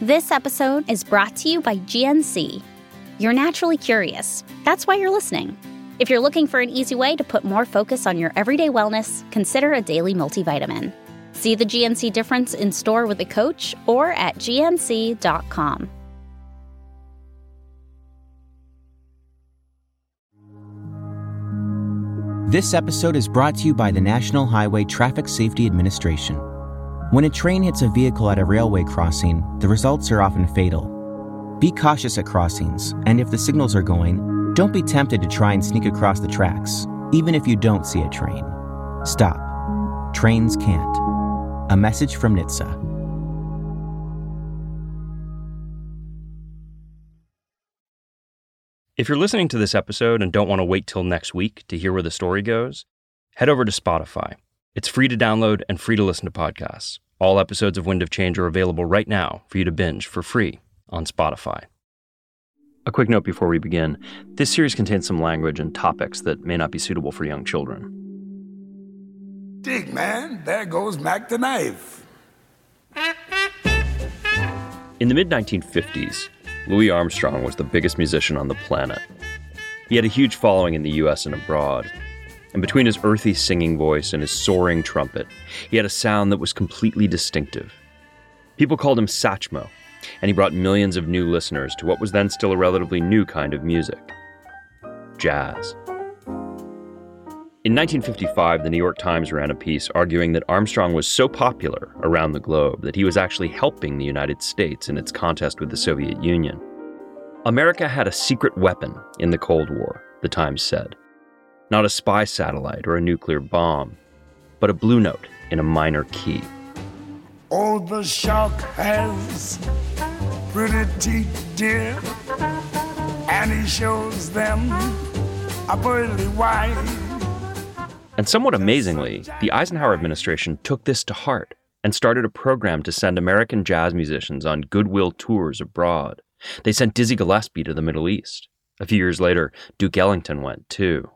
This episode is brought to you by GNC. You're naturally curious. That's why you're listening. If you're looking for an easy way to put more focus on your everyday wellness, consider a daily multivitamin. See the GNC difference in store with a coach or at gnc.com. This episode is brought to you by the National Highway Traffic Safety Administration. When a train hits a vehicle at a railway crossing, the results are often fatal. Be cautious at crossings, and if the signals are going, don't be tempted to try and sneak across the tracks, even if you don't see a train. Stop. Trains can't. A message from NHTSA. If you're listening to this episode and don't want to wait till next week to hear where the story goes, head over to Spotify. It's free to download and free to listen to podcasts. All episodes of Wind of Change are available right now for you to binge for free on Spotify. A quick note before we begin this series contains some language and topics that may not be suitable for young children. Dig, man, there goes Mack the knife. In the mid 1950s, Louis Armstrong was the biggest musician on the planet. He had a huge following in the US and abroad. And between his earthy singing voice and his soaring trumpet, he had a sound that was completely distinctive. People called him Satchmo, and he brought millions of new listeners to what was then still a relatively new kind of music jazz. In 1955, the New York Times ran a piece arguing that Armstrong was so popular around the globe that he was actually helping the United States in its contest with the Soviet Union. America had a secret weapon in the Cold War, the Times said. Not a spy satellite or a nuclear bomb, but a blue note in a minor key. Oh, the shark has pretty teeth, dear, and he shows them a pearly white. And somewhat amazingly, the Eisenhower administration took this to heart and started a program to send American jazz musicians on goodwill tours abroad. They sent Dizzy Gillespie to the Middle East. A few years later, Duke Ellington went too.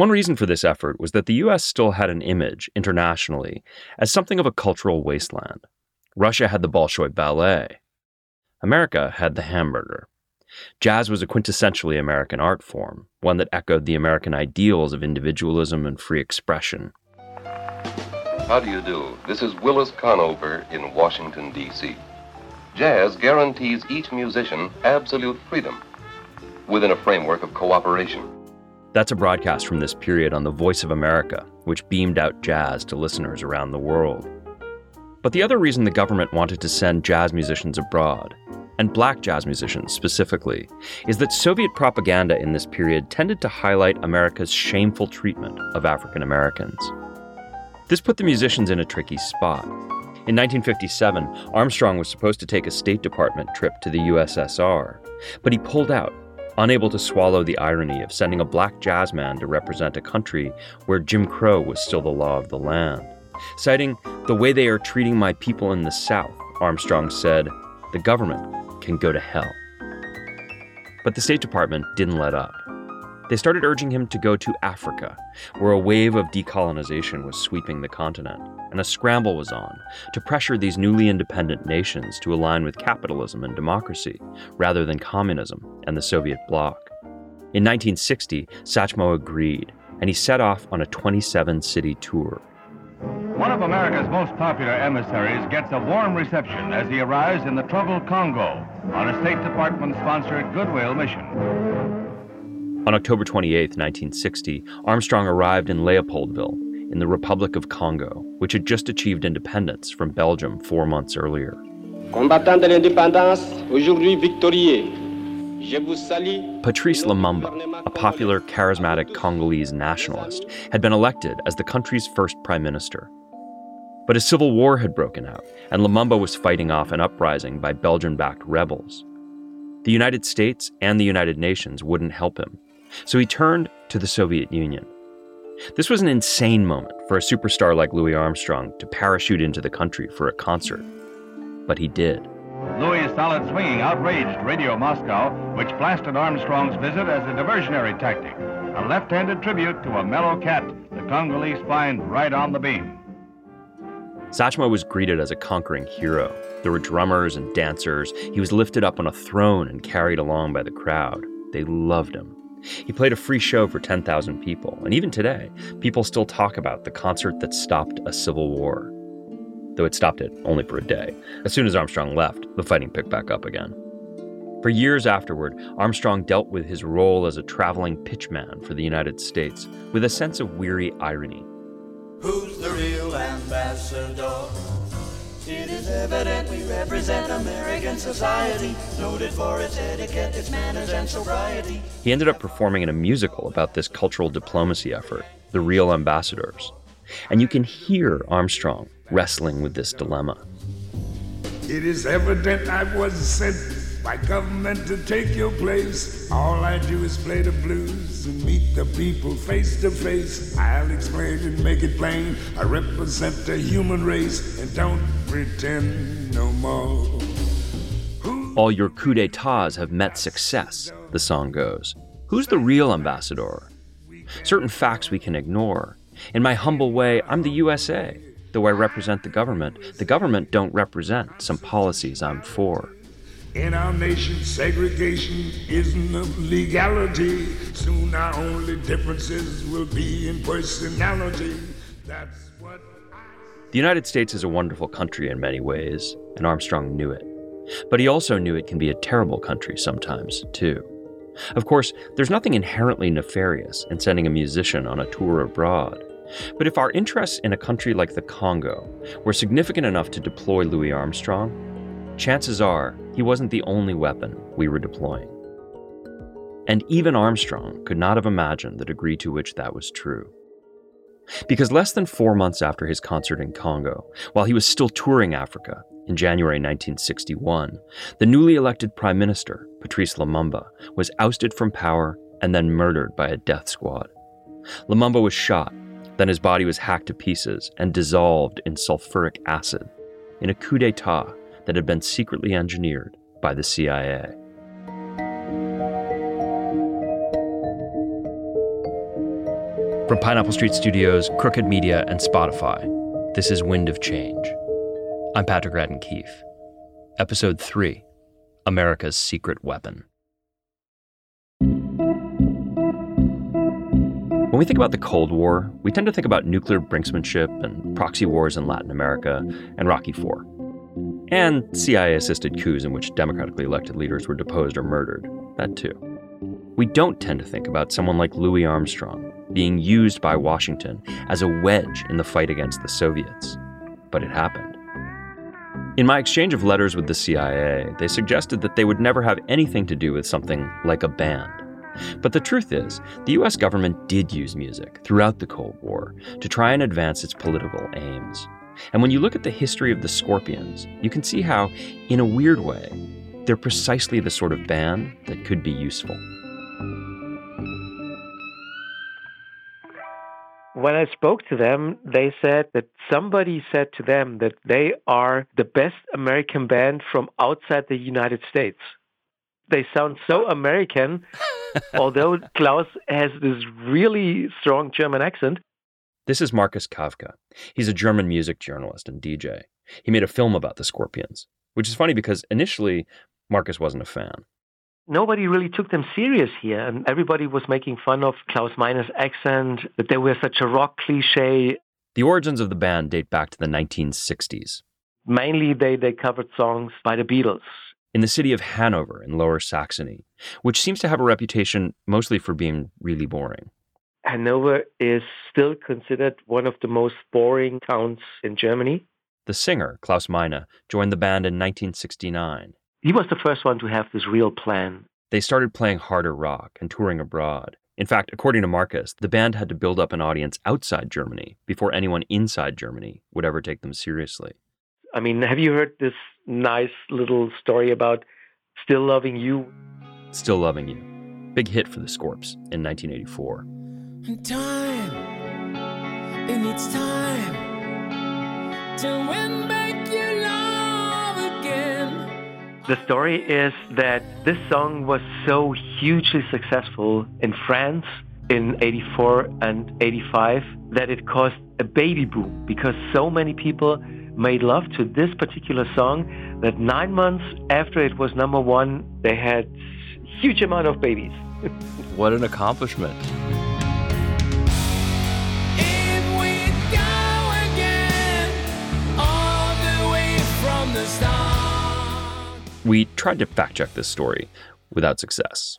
One reason for this effort was that the US still had an image internationally as something of a cultural wasteland. Russia had the Bolshoi Ballet. America had the hamburger. Jazz was a quintessentially American art form, one that echoed the American ideals of individualism and free expression. How do you do? This is Willis Conover in Washington, D.C. Jazz guarantees each musician absolute freedom within a framework of cooperation. That's a broadcast from this period on the Voice of America, which beamed out jazz to listeners around the world. But the other reason the government wanted to send jazz musicians abroad and black jazz musicians specifically, is that Soviet propaganda in this period tended to highlight America's shameful treatment of African Americans. This put the musicians in a tricky spot. In 1957, Armstrong was supposed to take a State Department trip to the USSR, but he pulled out, unable to swallow the irony of sending a black jazz man to represent a country where Jim Crow was still the law of the land. Citing the way they are treating my people in the South, Armstrong said, the government can go to hell. But the State Department didn't let up. They started urging him to go to Africa, where a wave of decolonization was sweeping the continent, and a scramble was on to pressure these newly independent nations to align with capitalism and democracy, rather than communism and the Soviet bloc. In 1960, Satchmo agreed, and he set off on a 27 city tour one of America's most popular emissaries gets a warm reception as he arrives in the troubled Congo on a State Department sponsored goodwill mission. On October 28, 1960, Armstrong arrived in Leopoldville in the Republic of Congo, which had just achieved independence from Belgium four months earlier. Combattant de l'indépendance, aujourd'hui victorieux. Patrice Lumumba, a popular, charismatic Congolese nationalist, had been elected as the country's first prime minister. But a civil war had broken out, and Lumumba was fighting off an uprising by Belgian backed rebels. The United States and the United Nations wouldn't help him, so he turned to the Soviet Union. This was an insane moment for a superstar like Louis Armstrong to parachute into the country for a concert. But he did. Louis' solid swinging outraged Radio Moscow, which blasted Armstrong's visit as a diversionary tactic, a left handed tribute to a mellow cat the Congolese find right on the beam. Satchmo was greeted as a conquering hero. There were drummers and dancers. He was lifted up on a throne and carried along by the crowd. They loved him. He played a free show for 10,000 people, and even today, people still talk about the concert that stopped a civil war. Though it stopped it only for a day. As soon as Armstrong left, the fighting picked back up again. For years afterward, Armstrong dealt with his role as a traveling pitchman for the United States with a sense of weary irony. Who's the real ambassador? It is evident we represent American society, noted for its etiquette, its manners, and sobriety. He ended up performing in a musical about this cultural diplomacy effort, The Real Ambassadors. And you can hear Armstrong wrestling with this dilemma. It is evident I was sent by government to take your place. All I do is play the blues and meet the people face to face. I'll explain and make it plain. I represent the human race and don't pretend no more. All your coups d'etats have met success, the song goes. Who's the real ambassador? Certain facts we can ignore. In my humble way, I'm the USA. Though I represent the government, the government don't represent some policies I'm for. In our nation, segregation isn't a legality. Soon our only differences will be in personality. That's what The United States is a wonderful country in many ways, and Armstrong knew it. But he also knew it can be a terrible country sometimes, too. Of course, there's nothing inherently nefarious in sending a musician on a tour abroad. But if our interests in a country like the Congo were significant enough to deploy Louis Armstrong, chances are he wasn't the only weapon we were deploying. And even Armstrong could not have imagined the degree to which that was true. Because less than four months after his concert in Congo, while he was still touring Africa in January 1961, the newly elected Prime Minister, Patrice Lumumba, was ousted from power and then murdered by a death squad. Lumumba was shot, then his body was hacked to pieces and dissolved in sulfuric acid in a coup d'etat that had been secretly engineered by the CIA. From Pineapple Street Studios, Crooked Media, and Spotify, this is Wind of Change. I'm Patrick Radden Keefe. Episode 3 America's Secret Weapon. When we think about the Cold War, we tend to think about nuclear brinksmanship and proxy wars in Latin America and Rocky IV and CIA assisted coups in which democratically elected leaders were deposed or murdered. That too. We don't tend to think about someone like Louis Armstrong being used by Washington as a wedge in the fight against the Soviets. But it happened. In my exchange of letters with the CIA, they suggested that they would never have anything to do with something like a band. But the truth is, the US government did use music throughout the Cold War to try and advance its political aims. And when you look at the history of the Scorpions, you can see how, in a weird way, they're precisely the sort of band that could be useful. When I spoke to them, they said that somebody said to them that they are the best American band from outside the United States. They sound so American, although Klaus has this really strong German accent. This is Markus Kavka. He's a German music journalist and DJ. He made a film about the Scorpions, which is funny because initially Marcus wasn't a fan. Nobody really took them serious here, and everybody was making fun of Klaus Meine's accent, that they were such a rock cliche. The origins of the band date back to the 1960s. Mainly, they, they covered songs by the Beatles. In the city of Hanover in Lower Saxony, which seems to have a reputation mostly for being really boring. Hanover is still considered one of the most boring towns in Germany. The singer, Klaus Meine, joined the band in 1969. He was the first one to have this real plan. They started playing harder rock and touring abroad. In fact, according to Markus, the band had to build up an audience outside Germany before anyone inside Germany would ever take them seriously. I mean, have you heard this nice little story about Still Loving You? Still Loving You. Big hit for the Scorps in 1984. And time, it needs time to win back your love again. The story is that this song was so hugely successful in France in 84 and 85 that it caused a baby boom because so many people made love to this particular song that nine months after it was number one, they had huge amount of babies. what an accomplishment. We tried to fact check this story without success.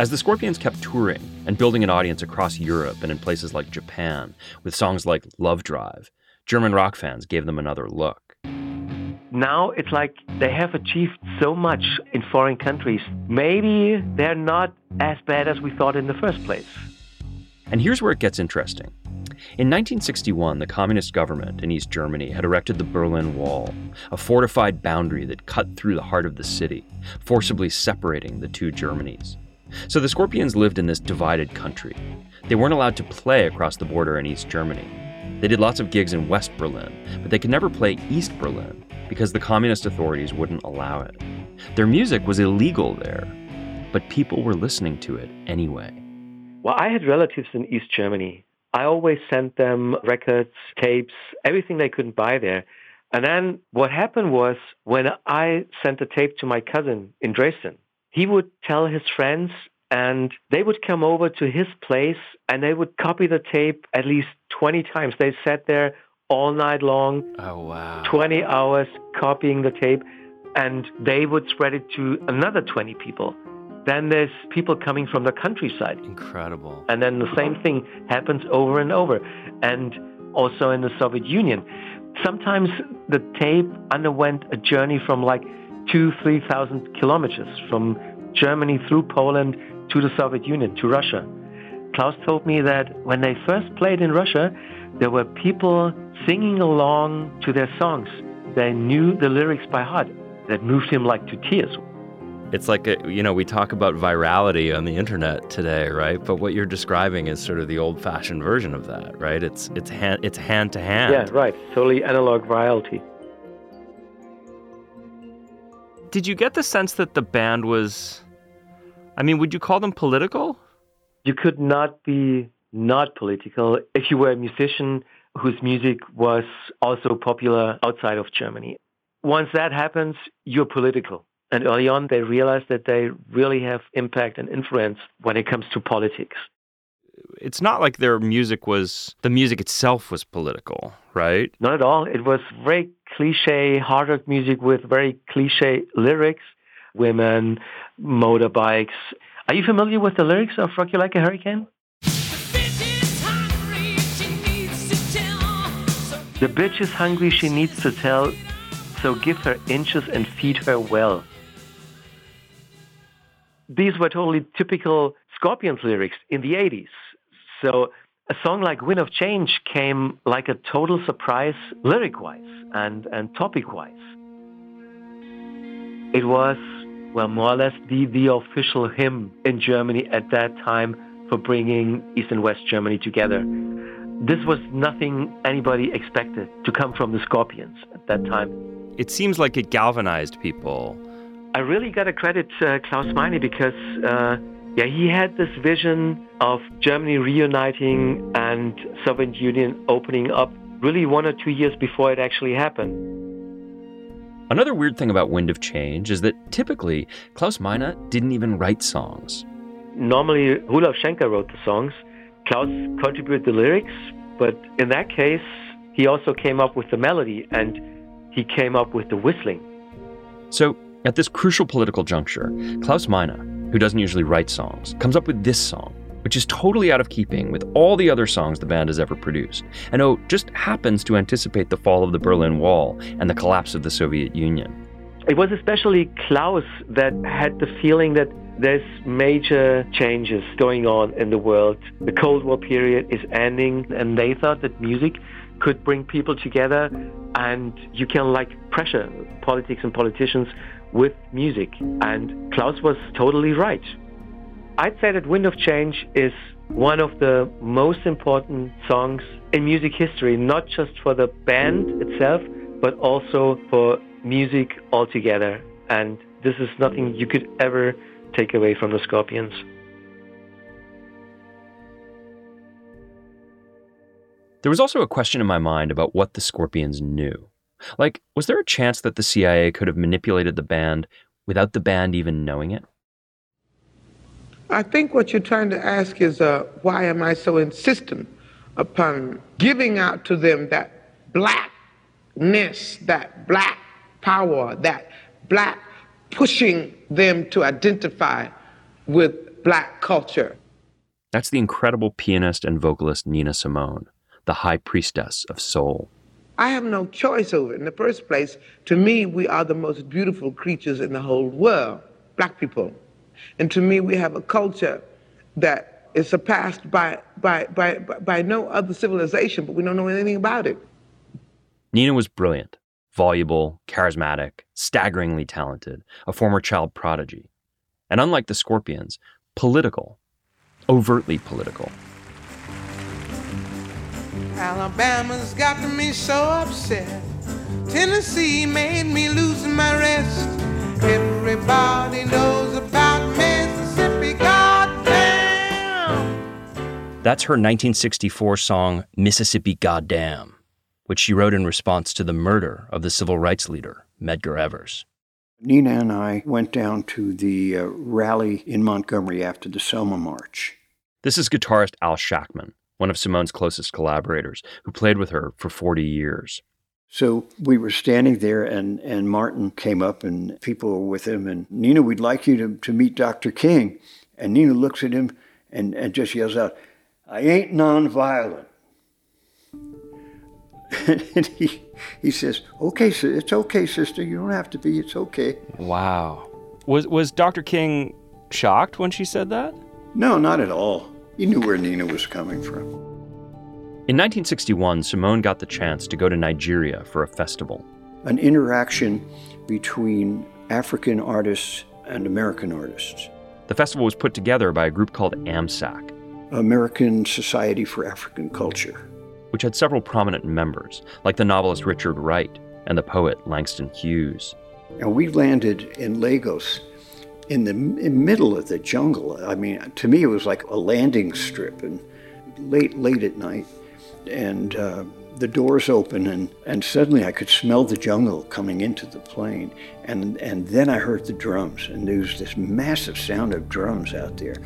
As the Scorpions kept touring and building an audience across Europe and in places like Japan with songs like Love Drive, German rock fans gave them another look. Now it's like they have achieved so much in foreign countries. Maybe they're not as bad as we thought in the first place. And here's where it gets interesting. In 1961, the communist government in East Germany had erected the Berlin Wall, a fortified boundary that cut through the heart of the city, forcibly separating the two Germanys. So the Scorpions lived in this divided country. They weren't allowed to play across the border in East Germany. They did lots of gigs in West Berlin, but they could never play East Berlin because the communist authorities wouldn't allow it. Their music was illegal there, but people were listening to it anyway. Well, I had relatives in East Germany. I always sent them records, tapes, everything they couldn't buy there. And then what happened was when I sent a tape to my cousin in Dresden, he would tell his friends and they would come over to his place and they would copy the tape at least 20 times. They sat there all night long. Oh, wow. 20 hours copying the tape and they would spread it to another 20 people. Then there's people coming from the countryside. Incredible. And then the same thing happens over and over. And also in the Soviet Union. Sometimes the tape underwent a journey from like two, 3,000 kilometers from Germany through Poland to the Soviet Union, to Russia. Klaus told me that when they first played in Russia, there were people singing along to their songs. They knew the lyrics by heart. That moved him like to tears. It's like, a, you know, we talk about virality on the internet today, right? But what you're describing is sort of the old fashioned version of that, right? It's, it's, hand, it's hand to hand. Yeah, right. Totally analog virality. Did you get the sense that the band was, I mean, would you call them political? You could not be not political if you were a musician whose music was also popular outside of Germany. Once that happens, you're political. And early on, they realized that they really have impact and influence when it comes to politics. It's not like their music was, the music itself was political, right? Not at all. It was very cliche hard rock music with very cliche lyrics women, motorbikes. Are you familiar with the lyrics of Rock You Like a Hurricane? The bitch is hungry, she needs to tell, so give her inches and feed her well. These were totally typical Scorpions lyrics in the 80s. So a song like Wind of Change came like a total surprise lyric wise and, and topic wise. It was, well, more or less the, the official hymn in Germany at that time for bringing East and West Germany together. This was nothing anybody expected to come from the Scorpions at that time. It seems like it galvanized people I really got to credit uh, Klaus Meine because, uh, yeah, he had this vision of Germany reuniting and Soviet Union opening up really one or two years before it actually happened. Another weird thing about Wind of Change is that typically Klaus Meine didn't even write songs. Normally, Rudolf Schenker wrote the songs. Klaus contributed the lyrics, but in that case, he also came up with the melody and he came up with the whistling. So at this crucial political juncture, Klaus Meine, who doesn't usually write songs, comes up with this song, which is totally out of keeping with all the other songs the band has ever produced, and oh, just happens to anticipate the fall of the Berlin Wall and the collapse of the Soviet Union. It was especially Klaus that had the feeling that there's major changes going on in the world. The Cold War period is ending, and they thought that music could bring people together and you can like pressure politics and politicians with music. And Klaus was totally right. I'd say that Wind of Change is one of the most important songs in music history, not just for the band itself, but also for music altogether. And this is nothing you could ever take away from the scorpions. There was also a question in my mind about what the scorpions knew. Like, was there a chance that the CIA could have manipulated the band without the band even knowing it? I think what you're trying to ask is uh, why am I so insistent upon giving out to them that blackness, that black power, that black pushing them to identify with black culture. That's the incredible pianist and vocalist Nina Simone, the high priestess of soul. I have no choice over it. In the first place, to me, we are the most beautiful creatures in the whole world, black people. And to me, we have a culture that is surpassed by, by, by, by no other civilization, but we don't know anything about it. Nina was brilliant, voluble, charismatic, staggeringly talented, a former child prodigy. And unlike the Scorpions, political, overtly political. Alabama's got me so upset. Tennessee made me lose my rest. Everybody knows about Mississippi, goddamn. That's her 1964 song, Mississippi Goddamn, which she wrote in response to the murder of the civil rights leader, Medgar Evers. Nina and I went down to the uh, rally in Montgomery after the Selma March. This is guitarist Al Schackman, one of Simone's closest collaborators, who played with her for 40 years. So we were standing there, and, and Martin came up, and people were with him. And Nina, we'd like you to, to meet Dr. King. And Nina looks at him and, and just yells out, I ain't nonviolent. and he, he says, Okay, it's okay, sister. You don't have to be. It's okay. Wow. Was, was Dr. King shocked when she said that? No, not at all. He knew where Nina was coming from. In 1961, Simone got the chance to go to Nigeria for a festival. An interaction between African artists and American artists. The festival was put together by a group called AMSAC American Society for African Culture which had several prominent members, like the novelist Richard Wright and the poet Langston Hughes. And we landed in Lagos in the middle of the jungle. I mean, to me, it was like a landing strip, and late, late at night, and uh, the doors open, and, and suddenly I could smell the jungle coming into the plane, and and then I heard the drums, and there was this massive sound of drums out there,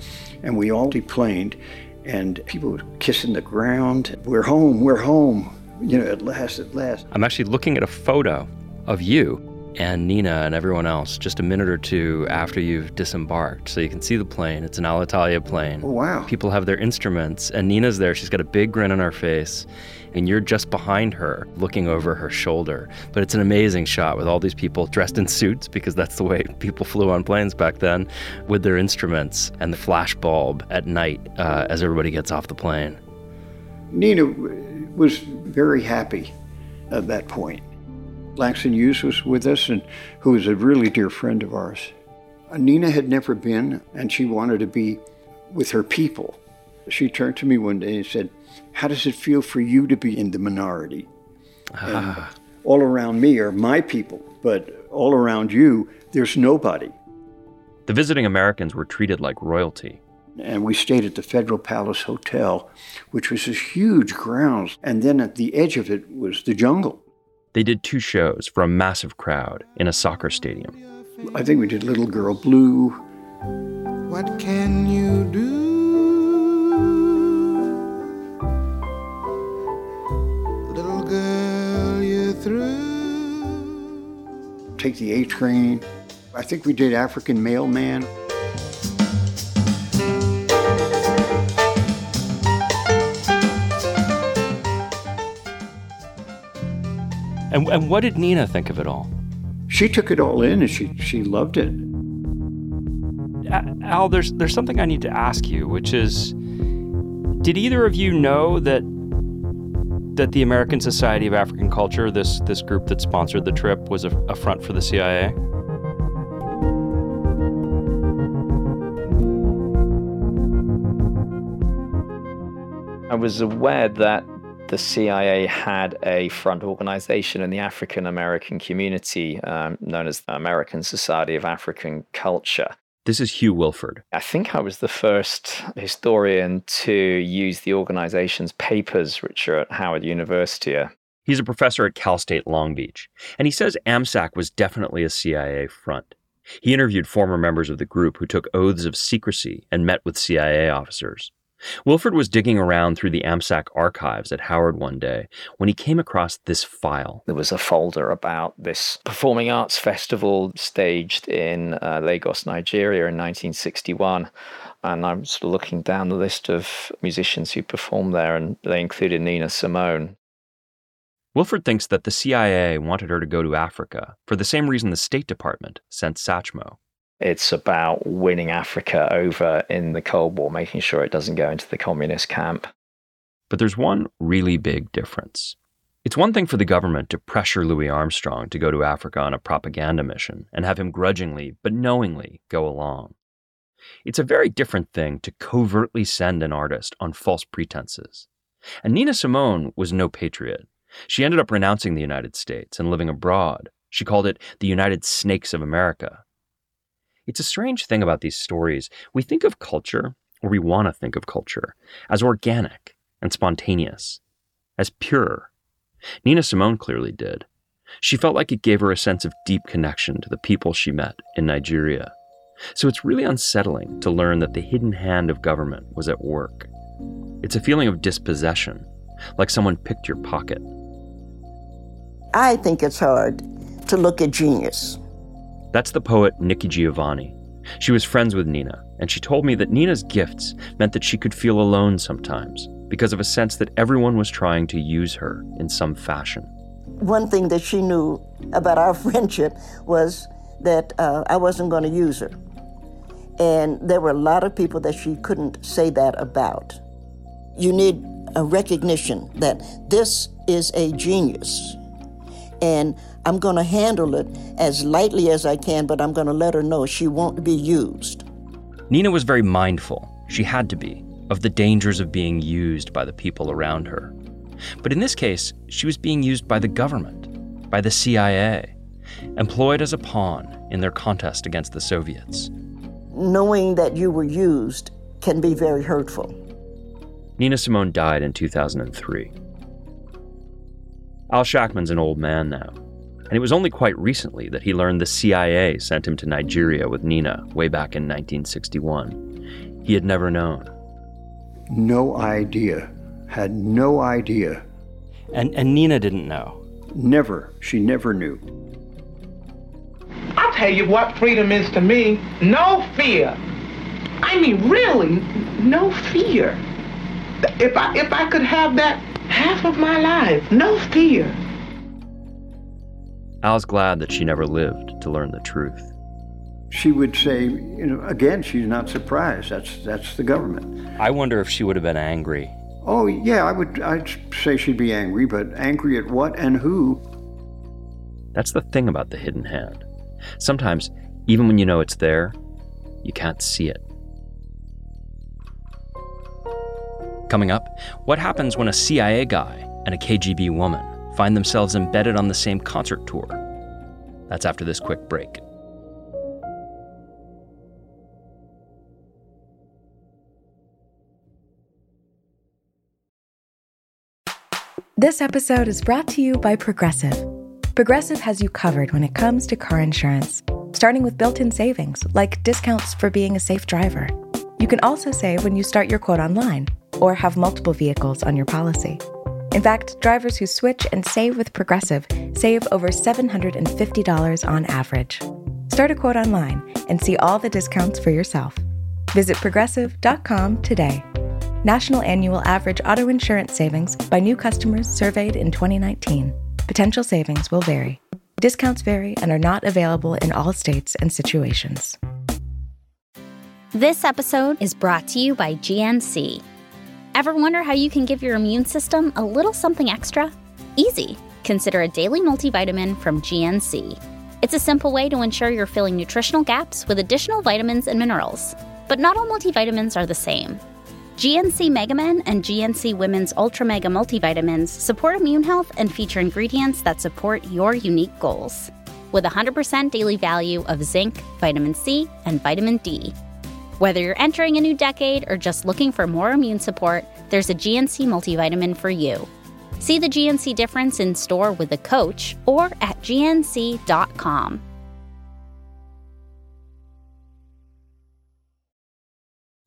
and we all deplaned, and people were kissing the ground. We're home, we're home. You know, at last, at last. I'm actually looking at a photo of you and Nina and everyone else just a minute or two after you've disembarked. So you can see the plane. It's an Alitalia plane. Oh, wow. People have their instruments, and Nina's there. She's got a big grin on her face, and you're just behind her, looking over her shoulder. But it's an amazing shot with all these people dressed in suits, because that's the way people flew on planes back then, with their instruments and the flash bulb at night uh, as everybody gets off the plane. Nina was very happy at that point. Langston Hughes was with us, and who was a really dear friend of ours. Nina had never been, and she wanted to be with her people. She turned to me one day and said, How does it feel for you to be in the minority? Ah. all around me are my people, but all around you, there's nobody. The visiting Americans were treated like royalty. And we stayed at the Federal Palace Hotel, which was this huge grounds. And then at the edge of it was the jungle. They did two shows for a massive crowd in a soccer stadium. I think we did Little Girl Blue. What can you do? Little girl, you're through. Take the A train. I think we did African Mailman. And, and what did Nina think of it all? She took it all in and she, she loved it. Al, there's, there's something I need to ask you, which is did either of you know that that the American Society of African Culture, this this group that sponsored the trip, was a, a front for the CIA? I was aware that the CIA had a front organization in the African American community um, known as the American Society of African Culture. This is Hugh Wilford. I think I was the first historian to use the organization's papers, which are at Howard University. He's a professor at Cal State Long Beach, and he says AMSAC was definitely a CIA front. He interviewed former members of the group who took oaths of secrecy and met with CIA officers. Wilford was digging around through the AMSAC archives at Howard one day when he came across this file. There was a folder about this performing arts festival staged in uh, Lagos, Nigeria in 1961. And I'm sort of looking down the list of musicians who performed there, and they included Nina Simone. Wilford thinks that the CIA wanted her to go to Africa for the same reason the State Department sent Satchmo. It's about winning Africa over in the Cold War, making sure it doesn't go into the communist camp. But there's one really big difference. It's one thing for the government to pressure Louis Armstrong to go to Africa on a propaganda mission and have him grudgingly, but knowingly, go along. It's a very different thing to covertly send an artist on false pretenses. And Nina Simone was no patriot. She ended up renouncing the United States and living abroad. She called it the United Snakes of America it's a strange thing about these stories. We think of culture, or we want to think of culture, as organic and spontaneous, as pure. Nina Simone clearly did. She felt like it gave her a sense of deep connection to the people she met in Nigeria. So it's really unsettling to learn that the hidden hand of government was at work. It's a feeling of dispossession, like someone picked your pocket. I think it's hard to look at genius that's the poet Nikki Giovanni. She was friends with Nina, and she told me that Nina's gifts meant that she could feel alone sometimes because of a sense that everyone was trying to use her in some fashion. One thing that she knew about our friendship was that uh, I wasn't going to use her. And there were a lot of people that she couldn't say that about. You need a recognition that this is a genius. And I'm going to handle it as lightly as I can, but I'm going to let her know she won't be used. Nina was very mindful, she had to be, of the dangers of being used by the people around her. But in this case, she was being used by the government, by the CIA, employed as a pawn in their contest against the Soviets. Knowing that you were used can be very hurtful. Nina Simone died in 2003. Al Schackman's an old man now, and it was only quite recently that he learned the CIA sent him to Nigeria with Nina way back in 1961. He had never known. No idea. Had no idea. And, and Nina didn't know? Never. She never knew. I'll tell you what freedom is to me no fear. I mean, really, no fear. If I, if I could have that half of my life, no fear. Al's glad that she never lived to learn the truth. She would say, you know, again, she's not surprised. That's that's the government. I wonder if she would have been angry. Oh yeah, I would. I'd say she'd be angry, but angry at what and who? That's the thing about the hidden hand. Sometimes, even when you know it's there, you can't see it. Coming up, what happens when a CIA guy and a KGB woman find themselves embedded on the same concert tour. That's after this quick break. This episode is brought to you by Progressive. Progressive has you covered when it comes to car insurance, starting with built in savings, like discounts for being a safe driver. You can also save when you start your quote online or have multiple vehicles on your policy. In fact, drivers who switch and save with Progressive save over $750 on average. Start a quote online and see all the discounts for yourself. Visit progressive.com today. National annual average auto insurance savings by new customers surveyed in 2019. Potential savings will vary. Discounts vary and are not available in all states and situations. This episode is brought to you by GNC. Ever wonder how you can give your immune system a little something extra? Easy. Consider a daily multivitamin from GNC. It's a simple way to ensure you're filling nutritional gaps with additional vitamins and minerals. But not all multivitamins are the same. GNC Mega Men and GNC Women's Ultra Mega multivitamins support immune health and feature ingredients that support your unique goals. with 100% daily value of zinc, vitamin C, and vitamin D. Whether you're entering a new decade or just looking for more immune support, there's a GNC multivitamin for you. See the GNC difference in store with a coach or at gnc.com.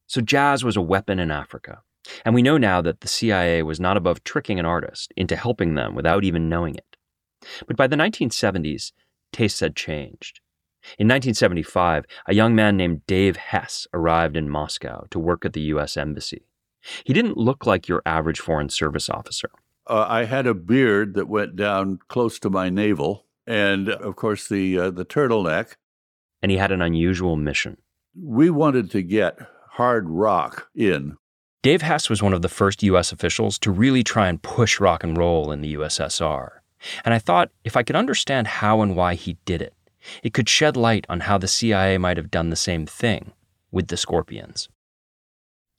So jazz was a weapon in Africa. And we know now that the CIA was not above tricking an artist into helping them without even knowing it. But by the 1970s, tastes had changed. In 1975, a young man named Dave Hess arrived in Moscow to work at the U.S. Embassy. He didn't look like your average Foreign Service officer. Uh, I had a beard that went down close to my navel, and of course, the, uh, the turtleneck. And he had an unusual mission. We wanted to get hard rock in. Dave Hess was one of the first U.S. officials to really try and push rock and roll in the USSR. And I thought if I could understand how and why he did it, it could shed light on how the CIA might have done the same thing with the Scorpions.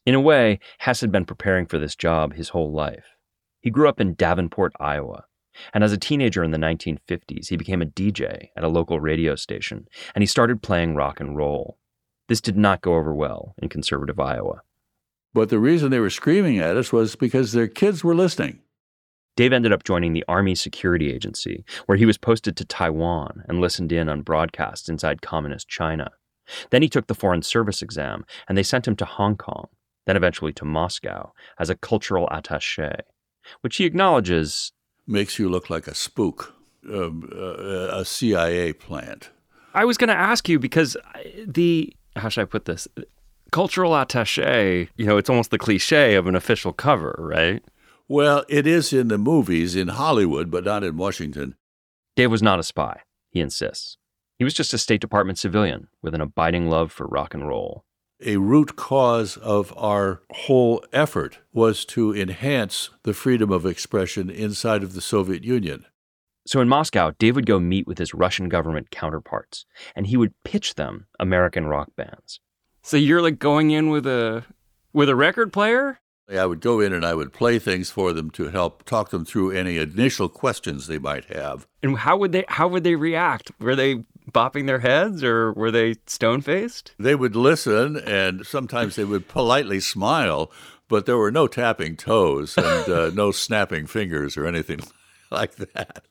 In a way, Hess had been preparing for this job his whole life. He grew up in Davenport, Iowa, and as a teenager in the 1950s, he became a DJ at a local radio station, and he started playing rock and roll. This did not go over well in conservative Iowa. But the reason they were screaming at us was because their kids were listening. Dave ended up joining the Army Security Agency, where he was posted to Taiwan and listened in on broadcasts inside communist China. Then he took the Foreign Service exam, and they sent him to Hong Kong, then eventually to Moscow, as a cultural attache, which he acknowledges makes you look like a spook, um, uh, a CIA plant. I was going to ask you because the how should I put this? Cultural attache, you know, it's almost the cliche of an official cover, right? Well, it is in the movies in Hollywood, but not in Washington. Dave was not a spy, he insists. He was just a State Department civilian with an abiding love for rock and roll. A root cause of our whole effort was to enhance the freedom of expression inside of the Soviet Union. So in Moscow, Dave would go meet with his Russian government counterparts, and he would pitch them American rock bands. So you're like going in with a with a record player? I would go in and I would play things for them to help talk them through any initial questions they might have. And how would they how would they react? Were they bopping their heads or were they stone faced? They would listen and sometimes they would politely smile, but there were no tapping toes and uh, no snapping fingers or anything like that.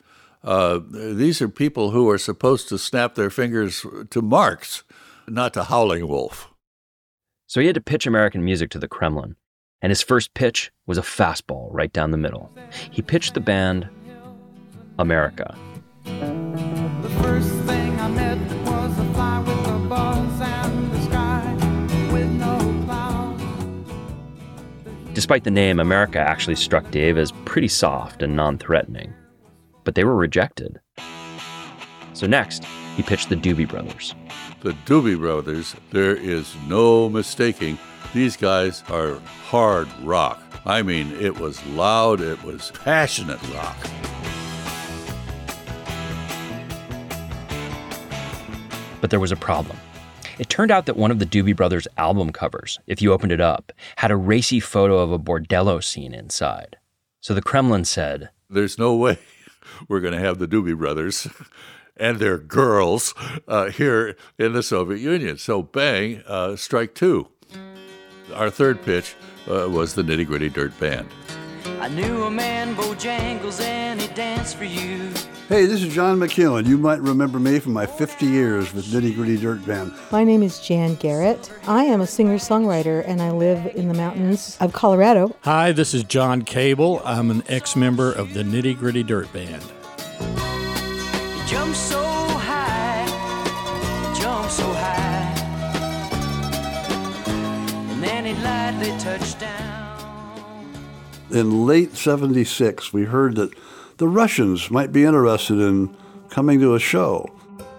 Uh, these are people who are supposed to snap their fingers to Marx, not to Howling Wolf. So he had to pitch American music to the Kremlin and his first pitch was a fastball right down the middle. He pitched the band America. Despite the name, America actually struck Dave as pretty soft and non threatening. But they were rejected. So next, he pitched the Doobie Brothers. The Doobie Brothers, there is no mistaking these guys are hard rock. I mean, it was loud, it was passionate rock. But there was a problem. It turned out that one of the Doobie Brothers album covers, if you opened it up, had a racy photo of a bordello scene inside. So the Kremlin said, There's no way we're going to have the Doobie Brothers and their girls uh, here in the Soviet Union. So, bang, uh, strike two. Our third pitch uh, was the Nitty Gritty Dirt Band. I knew a man, Bojangles, and he danced for you. Hey, this is John McEuen. You might remember me from my 50 years with Nitty Gritty Dirt Band. My name is Jan Garrett. I am a singer songwriter and I live in the mountains of Colorado. Hi, this is John Cable. I'm an ex member of the Nitty Gritty Dirt Band. In late 76, we heard that the Russians might be interested in coming to a show.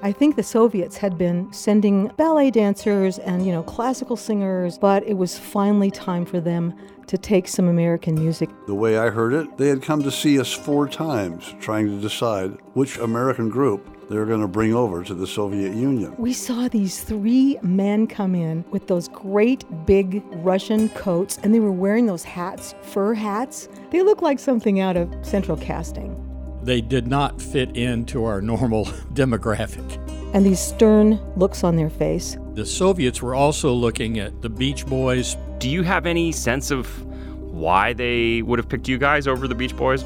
I think the Soviets had been sending ballet dancers and, you know, classical singers, but it was finally time for them to take some American music. The way I heard it, they had come to see us four times trying to decide which American group they were going to bring over to the Soviet Union. We saw these three men come in with those great big Russian coats, and they were wearing those hats, fur hats. They looked like something out of Central Casting. They did not fit into our normal demographic. And these stern looks on their face. The Soviets were also looking at the Beach Boys. Do you have any sense of why they would have picked you guys over the Beach Boys?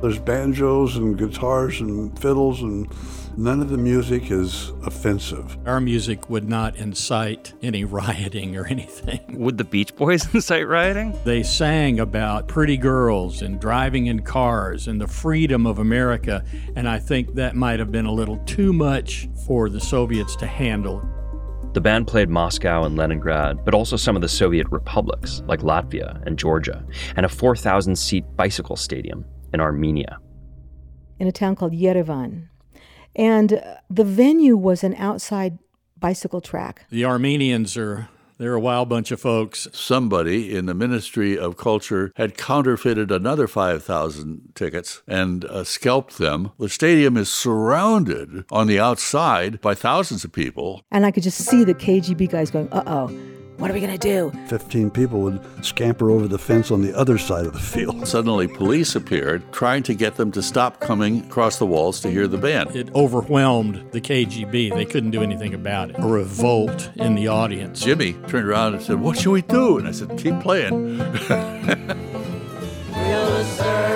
There's banjos and guitars and fiddles, and none of the music is offensive. Our music would not incite any rioting or anything. Would the Beach Boys incite rioting? They sang about pretty girls and driving in cars and the freedom of America, and I think that might have been a little too much for the Soviets to handle. The band played Moscow and Leningrad, but also some of the Soviet republics like Latvia and Georgia, and a 4,000 seat bicycle stadium in Armenia. In a town called Yerevan. And the venue was an outside bicycle track. The Armenians are they're a wild bunch of folks. Somebody in the Ministry of Culture had counterfeited another 5,000 tickets and uh, scalped them. The stadium is surrounded on the outside by thousands of people. And I could just see the KGB guys going, uh oh, what are we going to do? 15 people would scamper over the fence on the other side of the field. Suddenly, police appeared trying to get them to stop coming across the walls to hear the band. It overwhelmed the KGB. They couldn't do anything about it. A revolt in the audience. Jimmy turned around and said, What should we do? And I said, Keep playing.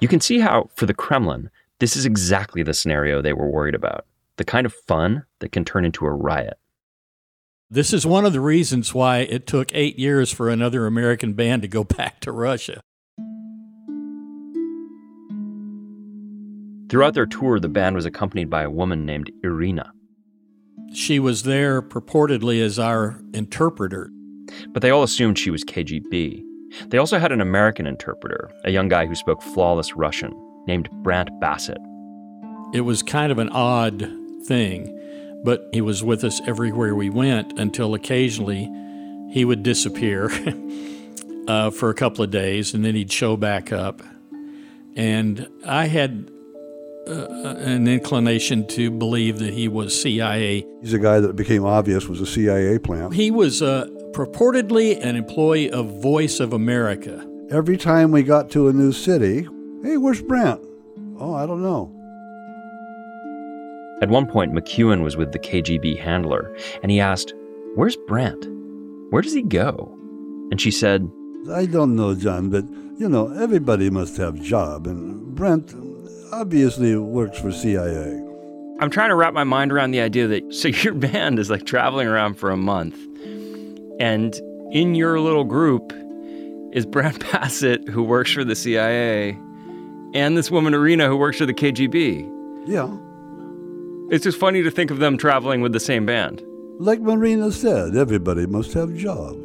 You can see how, for the Kremlin, this is exactly the scenario they were worried about the kind of fun that can turn into a riot. This is one of the reasons why it took eight years for another American band to go back to Russia. Throughout their tour, the band was accompanied by a woman named Irina. She was there purportedly as our interpreter. But they all assumed she was KGB. They also had an American interpreter, a young guy who spoke flawless Russian, named Brant Bassett. It was kind of an odd thing, but he was with us everywhere we went until occasionally he would disappear uh, for a couple of days and then he'd show back up. And I had uh, an inclination to believe that he was CIA. He's a guy that became obvious was a CIA plant. He was uh, purportedly an employee of Voice of America. Every time we got to a new city, hey, where's Brant? Oh, I don't know. At one point, McEuen was with the KGB handler, and he asked, Where's Brant? Where does he go? And she said, I don't know, John, but you know, everybody must have job, and Brent obviously works for CIA. I'm trying to wrap my mind around the idea that so your band is like traveling around for a month, and in your little group is Brant Bassett, who works for the CIA, and this woman Irina, who works for the KGB. Yeah. It's just funny to think of them traveling with the same band. Like Marina said, everybody must have job.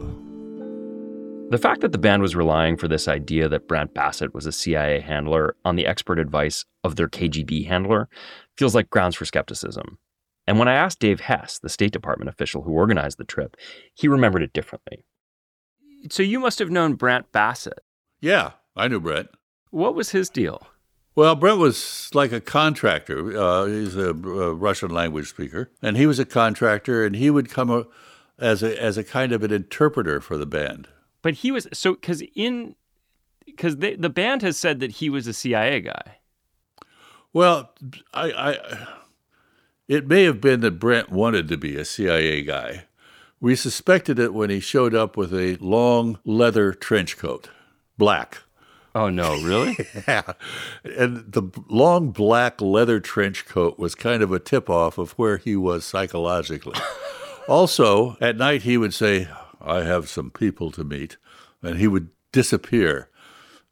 The fact that the band was relying for this idea that Brant Bassett was a CIA handler on the expert advice of their KGB handler feels like grounds for skepticism. And when I asked Dave Hess, the State Department official who organized the trip, he remembered it differently. So you must have known Brant Bassett. Yeah, I knew Brent. What was his deal? Well, Brent was like a contractor. Uh, he's a, a, Russian language speaker, and he was a contractor, and he would come as a as a kind of an interpreter for the band. But he was so because in because the band has said that he was a CIA guy. Well, I, I it may have been that Brent wanted to be a CIA guy. We suspected it when he showed up with a long leather trench coat, black. Oh no, really? yeah. And the long black leather trench coat was kind of a tip off of where he was psychologically. also, at night he would say, I have some people to meet, and he would disappear.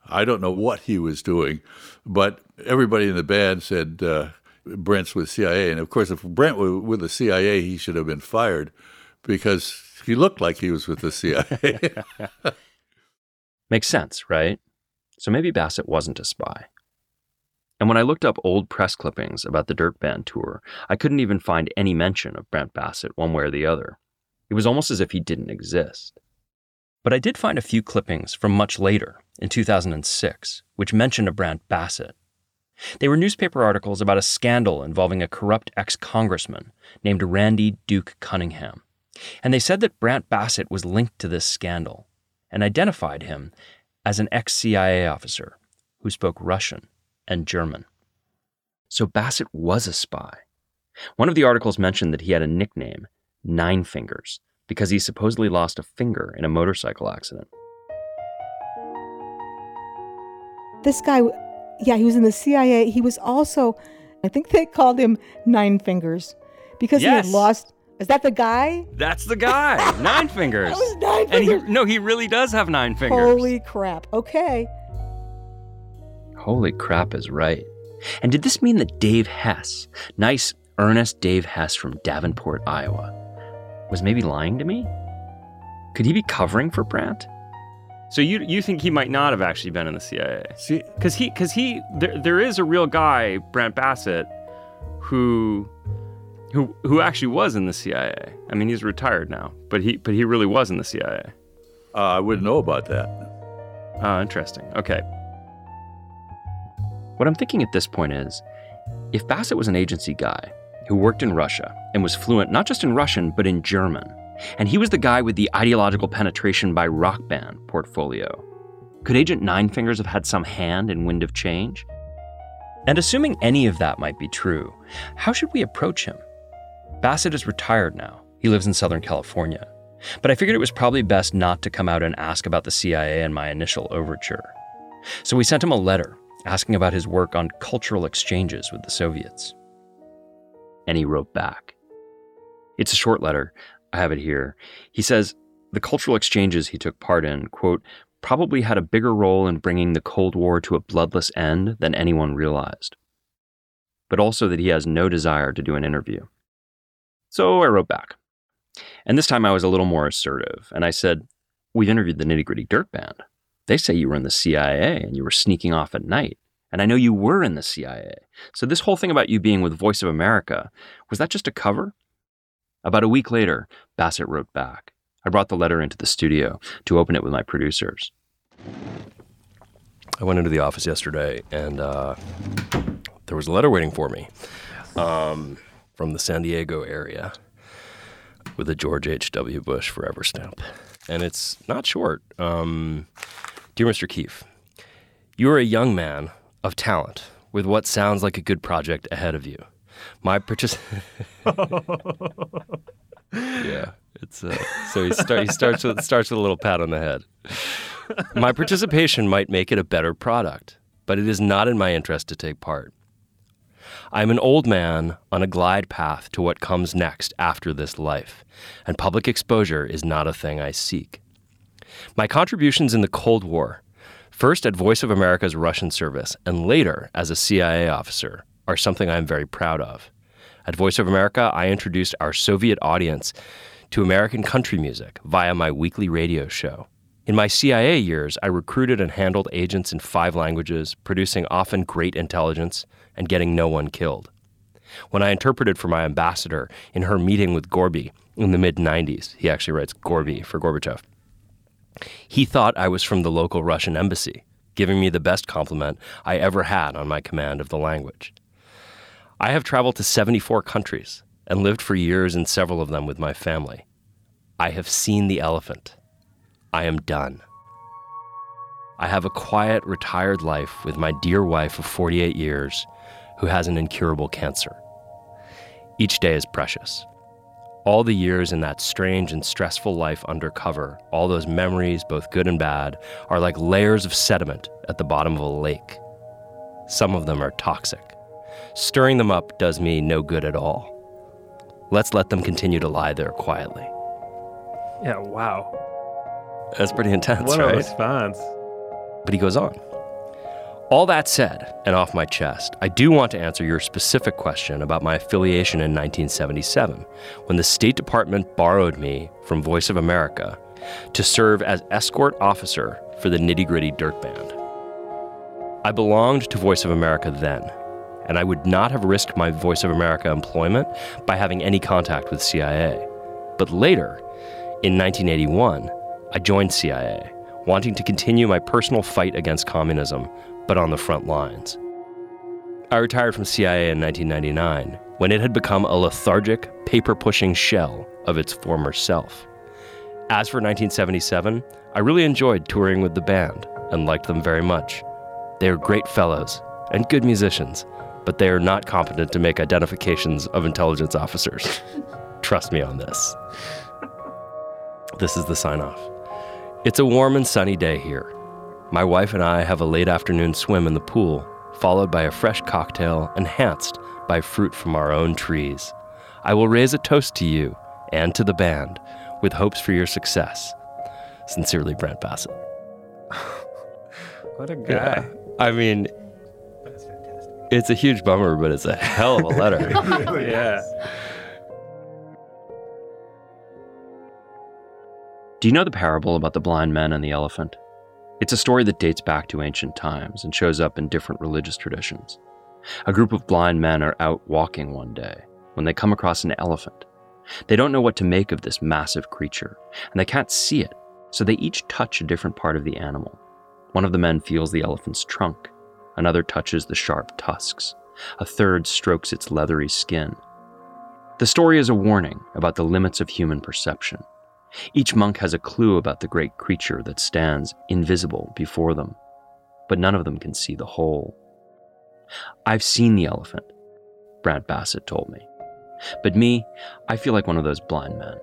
I don't know what he was doing, but everybody in the band said uh, Brent's with CIA. And of course, if Brent were with the CIA, he should have been fired because he looked like he was with the CIA. Makes sense, right? So maybe Bassett wasn't a spy. And when I looked up old press clippings about the Dirt Band tour, I couldn't even find any mention of Brant Bassett one way or the other. It was almost as if he didn't exist. But I did find a few clippings from much later, in 2006, which mentioned a Brant Bassett. They were newspaper articles about a scandal involving a corrupt ex congressman named Randy Duke Cunningham. And they said that Brant Bassett was linked to this scandal and identified him as an ex CIA officer who spoke Russian and German. So Bassett was a spy. One of the articles mentioned that he had a nickname, Nine Fingers, because he supposedly lost a finger in a motorcycle accident. This guy, yeah, he was in the CIA. He was also, I think they called him Nine Fingers because Yes. he had lost. Is that the guy? That's the guy, Nine Fingers. That was Nine And he, Fingers. no, he really does have nine fingers. Holy crap. Okay. Holy crap is right. And did this mean that Dave Hess, nice, earnest Dave Hess from Davenport, Iowa, was maybe lying to me? Could he be covering for Brant? So you you think he might not have actually been in the CIA? See, because he because he there, there is a real guy, Brant Bassett, who who who actually was in the CIA. I mean, he's retired now, but he but he really was in the CIA. Uh, I wouldn't know about that. Oh, interesting. Okay. What I'm thinking at this point is if Bassett was an agency guy who worked in Russia and was fluent not just in Russian, but in German, and he was the guy with the ideological penetration by rock band portfolio, could Agent Nine Fingers have had some hand in Wind of Change? And assuming any of that might be true, how should we approach him? Bassett is retired now. He lives in Southern California. But I figured it was probably best not to come out and ask about the CIA in my initial overture. So we sent him a letter asking about his work on cultural exchanges with the Soviets. And he wrote back. It's a short letter. I have it here. He says the cultural exchanges he took part in, quote, probably had a bigger role in bringing the Cold War to a bloodless end than anyone realized. But also that he has no desire to do an interview. So I wrote back. And this time I was a little more assertive, and I said, We've interviewed the Nitty Gritty Dirt Band. They say you were in the CIA and you were sneaking off at night. And I know you were in the CIA. So this whole thing about you being with Voice of America, was that just a cover? About a week later, Bassett wrote back. I brought the letter into the studio to open it with my producers. I went into the office yesterday and uh, there was a letter waiting for me um, from the San Diego area with a George H.W. Bush forever stamp. And it's not short. Um, Dear Mr. Keefe, you are a young man of talent with what sounds like a good project ahead of you. My partic- yeah, it's uh, so he, start, he starts with starts with a little pat on the head. My participation might make it a better product, but it is not in my interest to take part. I am an old man on a glide path to what comes next after this life, and public exposure is not a thing I seek. My contributions in the Cold War, first at Voice of America's Russian service and later as a CIA officer, are something I am very proud of. At Voice of America, I introduced our Soviet audience to American country music via my weekly radio show. In my CIA years, I recruited and handled agents in five languages, producing often great intelligence and getting no one killed. When I interpreted for my ambassador in her meeting with Gorby in the mid 90s, he actually writes Gorby for Gorbachev, he thought I was from the local Russian embassy, giving me the best compliment I ever had on my command of the language. I have traveled to 74 countries and lived for years in several of them with my family. I have seen the elephant. I am done. I have a quiet, retired life with my dear wife of 48 years who has an incurable cancer. Each day is precious. All the years in that strange and stressful life undercover, all those memories, both good and bad, are like layers of sediment at the bottom of a lake. Some of them are toxic. Stirring them up does me no good at all. Let's let them continue to lie there quietly. Yeah, wow. That's pretty intense, What right? a response. But he goes on. All that said, and off my chest, I do want to answer your specific question about my affiliation in 1977, when the State Department borrowed me from Voice of America to serve as escort officer for the Nitty Gritty Dirt Band. I belonged to Voice of America then, and I would not have risked my Voice of America employment by having any contact with CIA. But later, in 1981, I joined CIA, wanting to continue my personal fight against communism, but on the front lines. I retired from CIA in 1999 when it had become a lethargic, paper pushing shell of its former self. As for 1977, I really enjoyed touring with the band and liked them very much. They are great fellows and good musicians, but they are not competent to make identifications of intelligence officers. Trust me on this. This is the sign off. It's a warm and sunny day here. My wife and I have a late afternoon swim in the pool, followed by a fresh cocktail enhanced by fruit from our own trees. I will raise a toast to you and to the band with hopes for your success. Sincerely, Brant Bassett. What a guy. Yeah. I mean, it's a huge bummer, but it's a hell of a letter. yeah. Do you know the parable about the blind men and the elephant? It's a story that dates back to ancient times and shows up in different religious traditions. A group of blind men are out walking one day when they come across an elephant. They don't know what to make of this massive creature, and they can't see it, so they each touch a different part of the animal. One of the men feels the elephant's trunk, another touches the sharp tusks, a third strokes its leathery skin. The story is a warning about the limits of human perception. Each monk has a clue about the great creature that stands invisible before them, but none of them can see the whole. I've seen the elephant, Brant Bassett told me. But me, I feel like one of those blind men,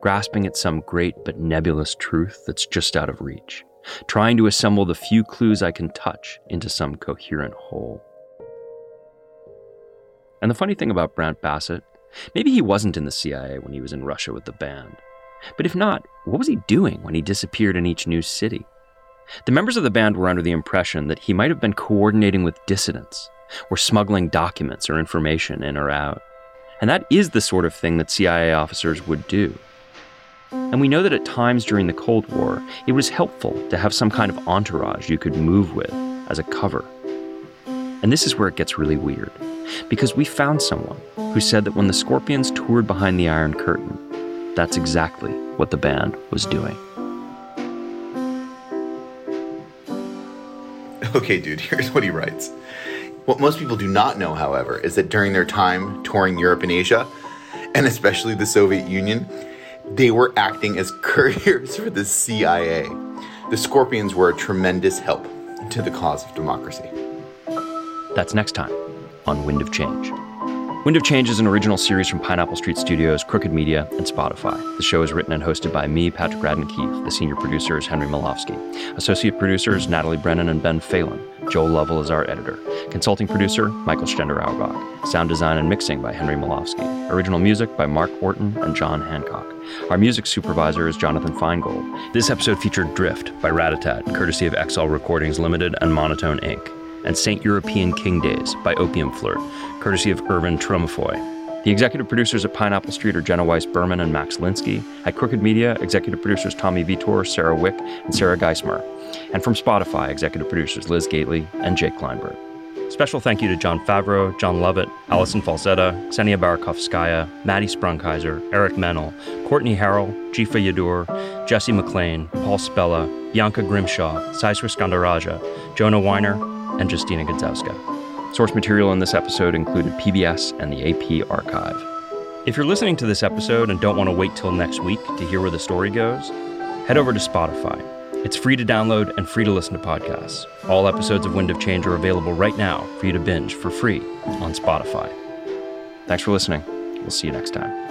grasping at some great but nebulous truth that's just out of reach, trying to assemble the few clues I can touch into some coherent whole. And the funny thing about Brant Bassett, maybe he wasn't in the CIA when he was in Russia with the band. But if not, what was he doing when he disappeared in each new city? The members of the band were under the impression that he might have been coordinating with dissidents, or smuggling documents or information in or out. And that is the sort of thing that CIA officers would do. And we know that at times during the Cold War, it was helpful to have some kind of entourage you could move with as a cover. And this is where it gets really weird, because we found someone who said that when the Scorpions toured behind the Iron Curtain, that's exactly what the band was doing. Okay, dude, here's what he writes. What most people do not know, however, is that during their time touring Europe and Asia, and especially the Soviet Union, they were acting as couriers for the CIA. The Scorpions were a tremendous help to the cause of democracy. That's next time on Wind of Change. Wind of Change is an original series from Pineapple Street Studios, Crooked Media, and Spotify. The show is written and hosted by me, Patrick Radden Keefe. The senior producer is Henry Molofsky. Associate producers Natalie Brennan and Ben Phelan. Joel Lovell is our editor. Consulting producer Michael Stender Auerbach. Sound design and mixing by Henry Molofsky. Original music by Mark Orton and John Hancock. Our music supervisor is Jonathan Feingold. This episode featured Drift by Ratatat, courtesy of XL Recordings Limited and Monotone Inc and St. European King Days by Opium Flirt, courtesy of Irvin Tromafoy. The executive producers at Pineapple Street are Jenna Weiss Berman and Max Linsky. At Crooked Media, executive producers Tommy Vietor, Sarah Wick, and Sarah Geismer. And from Spotify, executive producers Liz Gateley and Jake Kleinberg. Special thank you to Jon Favreau, Jon Lovett, Allison Falzetta, Ksenia Barakovskaya, Maddie Sprungkaiser, Eric Mennel, Courtney Harrell, Jifa Yadur, Jesse McLean, Paul Spella, Bianca Grimshaw, Saisra Skandaraja, Jonah Weiner, and Justina Gadzowska. Source material in this episode included PBS and the AP archive. If you're listening to this episode and don't want to wait till next week to hear where the story goes, head over to Spotify. It's free to download and free to listen to podcasts. All episodes of Wind of Change are available right now for you to binge for free on Spotify. Thanks for listening. We'll see you next time.